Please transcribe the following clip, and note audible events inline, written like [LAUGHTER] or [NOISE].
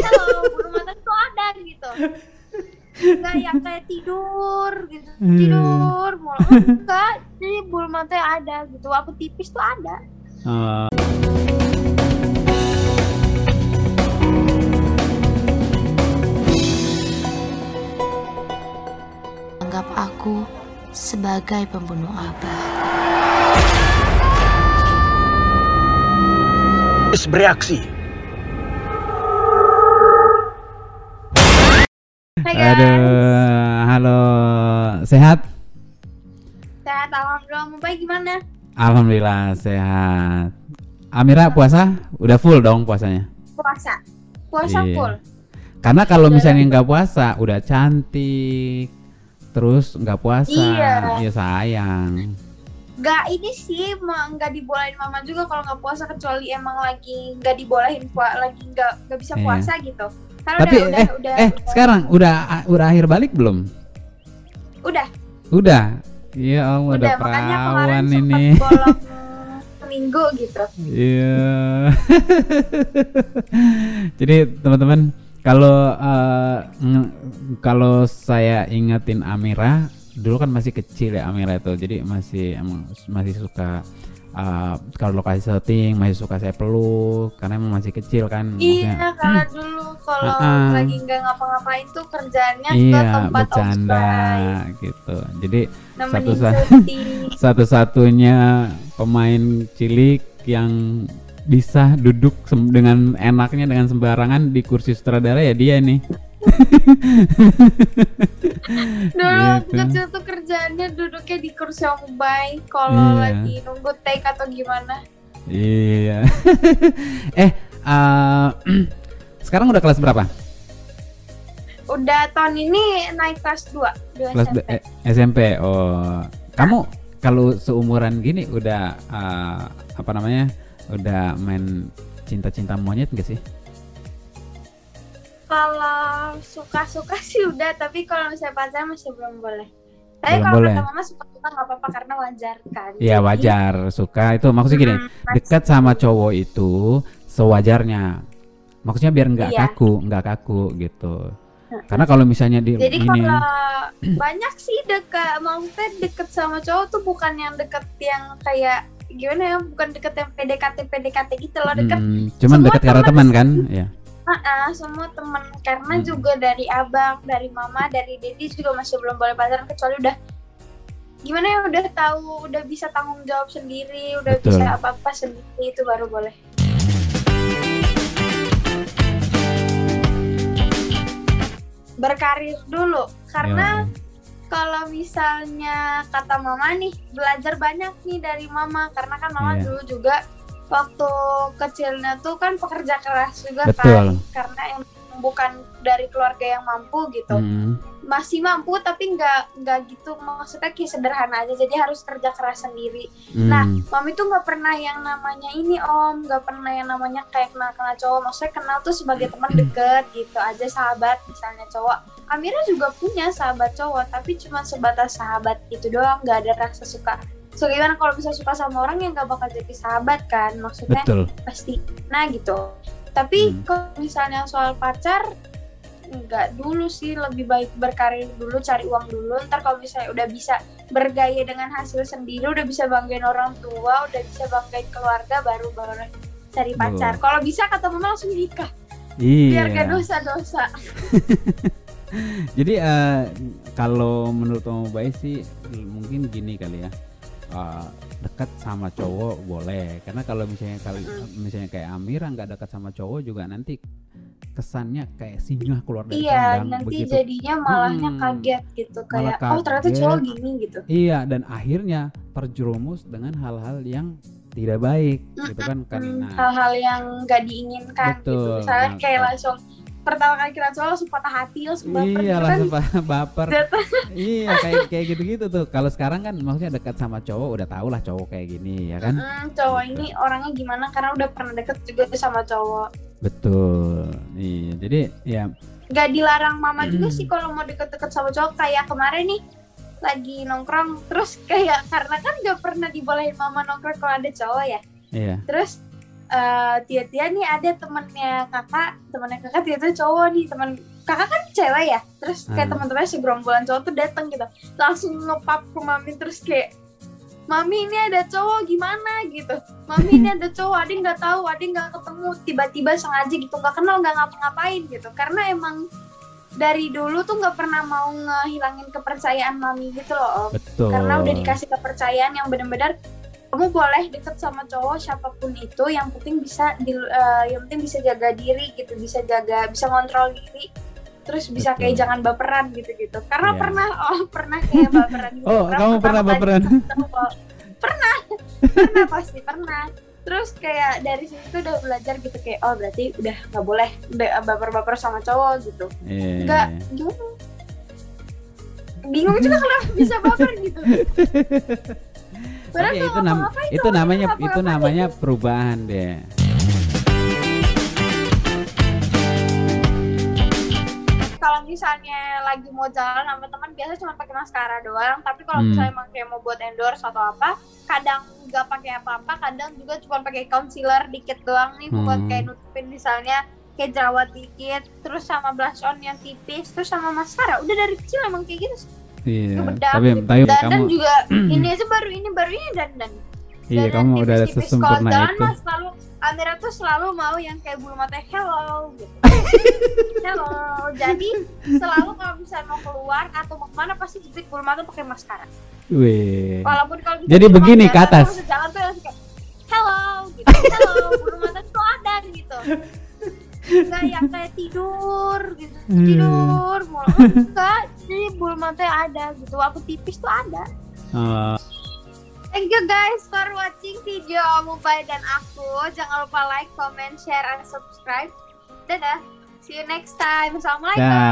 kalau bulu mata tuh ada gitu nggak yang kayak tidur gitu Hmm. tidur mulu enggak jadi bulu mata ada gitu aku tipis tuh ada Oh, Anggap aku sebagai pembunuh abah. Terus bereaksi. Guys aduh, halo, sehat? sehat alhamdulillah mau baik gimana Alhamdulillah sehat. Amira puasa? Udah full dong puasanya? puasa puasa Iya. full Karena kalau misalnya nggak puasa, udah cantik, terus nggak puasa, Iya. ya sayang. nggak ini sih nggak dibolehin mama juga kalau nggak puasa kecuali emang lagi nggak dibolehin lagi nggak nggak bisa Iya. puasa gitu Karena Tapi udah, eh udah, udah, eh udah, sekarang udah udah akhir balik belum? udah Udah. Iya, udah, kemarin perawan ini. bolong [LAUGHS] seminggu gitu Iya. [LAUGHS] Jadi teman-teman kalau nge- kalau saya ingetin Amira dulu kan masih kecil ya Amira itu. Jadi masih emang masih suka eh, kalau lokasi syuting masih suka saya peluk karena emang masih kecil kan. iya karena dulu kalau Ah-ah. lagi nggak ngapa-ngapain tuh kerjaannya ke Iya, tempat bercanda gitu. Jadi syuting. [LAUGHS] satu-satunya pemain cilik yang bisa duduk dengan enaknya dengan sembarangan di kursi sutradara ya dia nih. [LAUGHS] Dulu Gitu. kecil tuh kerjaannya duduknya di kursi ombai kalau Iya. lagi nunggu take atau gimana. Iya. [LAUGHS] eh, eh, [CLEARS THROAT] sekarang udah kelas berapa? Udah tahun ini naik kelas 2, 2 Kelas SMP. eh, SMP. Oh, kamu kalau seumuran gini udah eh, apa namanya? Udah main cinta-cinta monyet gak sih? Kalau suka-suka sih udah, tapi kalau misalnya pacaran masih belum boleh. Tapi Belum kalau boleh. kata mama suka-suka nggak apa-apa karena wajar kan. Iya wajar suka itu maksudnya gini mm, mas- dekat sama cowok itu sewajarnya maksudnya biar nggak Iya. kaku nggak kaku gitu karena kalau misalnya di Jadi ini kalau banyak sih dekat, maksudnya deket sama cowok tuh bukan yang deket yang kayak gimana ya, bukan deket yang PDKT PDKT gitu loh, deket mm, cuman semua dekat karena teman teman kan ya Ah, semua temen karena Hmm. juga dari abang, dari mama, dari dedi juga masih belum boleh pacaran kecuali udah gimana ya udah tahu, udah bisa tanggung jawab sendiri, udah Betul. bisa apa apa sendiri itu baru boleh. Berkarir dulu karena kalau misalnya kata mama nih belajar banyak nih dari mama karena kan mama Iya. dulu juga waktu kecilnya tuh kan pekerja keras juga Betul. kan karena bukan dari keluarga yang mampu gitu Mm, masih mampu tapi nggak nggak gitu maksudnya kayak sederhana aja jadi harus kerja keras sendiri mm, Nah, mami tuh nggak pernah yang namanya ini om, nggak pernah yang namanya kayak kenal kenal cowok. Maksudnya kenal tuh sebagai teman deket gitu aja sahabat misalnya cowok. Amira juga punya sahabat cowok, tapi cuma sebatas sahabat itu doang, nggak ada rasa suka. So gimana kalau bisa suka sama orang yang nggak bakal jadi sahabat kan? Maksudnya betul pasti. Nah gitu. Tapi Hmm. kalau misalnya soal pacar nggak dulu sih. Lebih baik berkarir dulu cari uang dulu. Ntar kalau misalnya udah bisa bergaya dengan hasil sendiri udah bisa banggain orang tua udah bisa banggain keluarga baru baru cari pacar. Kalau bisa kata mama langsung nikah. Biar iya gak dosa-dosa. [LAUGHS] Jadi eh, kalau menurut kamu baik sih mungkin gini kali ya Eh, dekat sama cowok boleh karena kalau misalnya kali misalnya kayak Amira nggak dekat sama cowok juga nanti kesannya kayak singa keluar dari iya kandang nanti begitu jadinya malahnya Hmm, kaget gitu kayak oh ternyata kaget. cowok gini gitu Iya, dan akhirnya terjerumus dengan hal-hal yang tidak baik, gitu kan? Hmm, nah, hal-hal yang nggak diinginkan gitu Betul. misalnya Nah, kayak nah. langsung pertama kali kira cowok langsung patah hati langsung baper iya gitu langsung kan [LAUGHS] baper. Iya, kayak kayak gitu-gitu tuh. Kalau sekarang kan maksudnya dekat sama cowok udah tau lah cowok kayak gini, ya kan? Hmm, cowok ini orangnya gimana karena udah pernah deket juga sama cowok Betul. Iya, jadi ya nggak dilarang mama juga Hmm. sih kalau mau deket-deket sama cowok kayak kemarin nih lagi nongkrong terus kayak karena kan nggak pernah dibolehin mama nongkrong kalau ada cowok ya iya. terus eh Tia-Tia nih ada temennya kakak temennya kakak Tia-Tia cowok nih temen kakak kan cewek ya terus kayak Hmm. teman-temannya segerombolan cowok tuh datang gitu langsung ngepap ke mami terus kayak Mami ini ada cowok gimana? gitu Mami ini [LAUGHS] ada cowok Adi nggak tahu Adi nggak ketemu tiba-tiba sengaja gitu nggak kenal nggak ngapa-ngapain gitu karena emang dari dulu tuh nggak pernah mau ngehilangin kepercayaan mami gitu loh om. Betul. Karena udah dikasih kepercayaan yang benar-benar kamu boleh deket sama cowok siapa pun itu yang penting bisa di, eh, yang penting bisa jaga diri gitu bisa jaga bisa ngontrol diri. Terus bisa Betul. kayak jangan baperan gitu-gitu. Karena Iya. pernah oh pernah kayak baperan [LAUGHS] gitu. Oh kamu pernah pertama kali baperan? cowok. pernah pernah pasti pernah. Terus kayak dari situ udah belajar gitu kayak oh berarti udah nggak boleh baper-baper sama cowok gitu. Iya, nggak gimana? Bingung juga kenapa bisa baper gitu [LAUGHS] Tapi itu nam itu namanya itu namanya perubahan deh. kalau misalnya lagi mau jalan sama teman biasa cuma pakai maskara doang tapi kalau Hmm. misalnya emang kayak mau buat endorse atau apa kadang nggak pakai apa-apa kadang juga cuma pakai concealer dikit doang nih buat Hmm. kayak nutupin misalnya kayak jerawat dikit terus sama blush on yang tipis terus sama maskara udah dari kecil emang kayak gitu Iya. Tapi tapi dan kamu juga [CLEARS THROAT] ini aja baru ini baru ini dan dan iya dan kamu udah tipis-tipis. sesempurna jalan itu. mah selalu Amira tuh selalu mau yang kayak bulu mata hello gitu [LAUGHS] hello jadi selalu kalau misalnya mau keluar atau mau ke mana pasti jepit bulu mata pakai maskara Wih. walaupun kalau Jadi begini, ke atas. tuh sejalan tuh kayak hello gitu hello bulu mata tuh ada gitu [LAUGHS] Enggak yang kayak tidur gitu Hmm. tidur mulu enggak jadi bulu mata ada gitu waktu tipis tuh ada Oh, Thank you guys for watching video Mubay dan aku. Jangan lupa like, comment, share, and subscribe. Dadah. See you next time. Assalamualaikum. dah.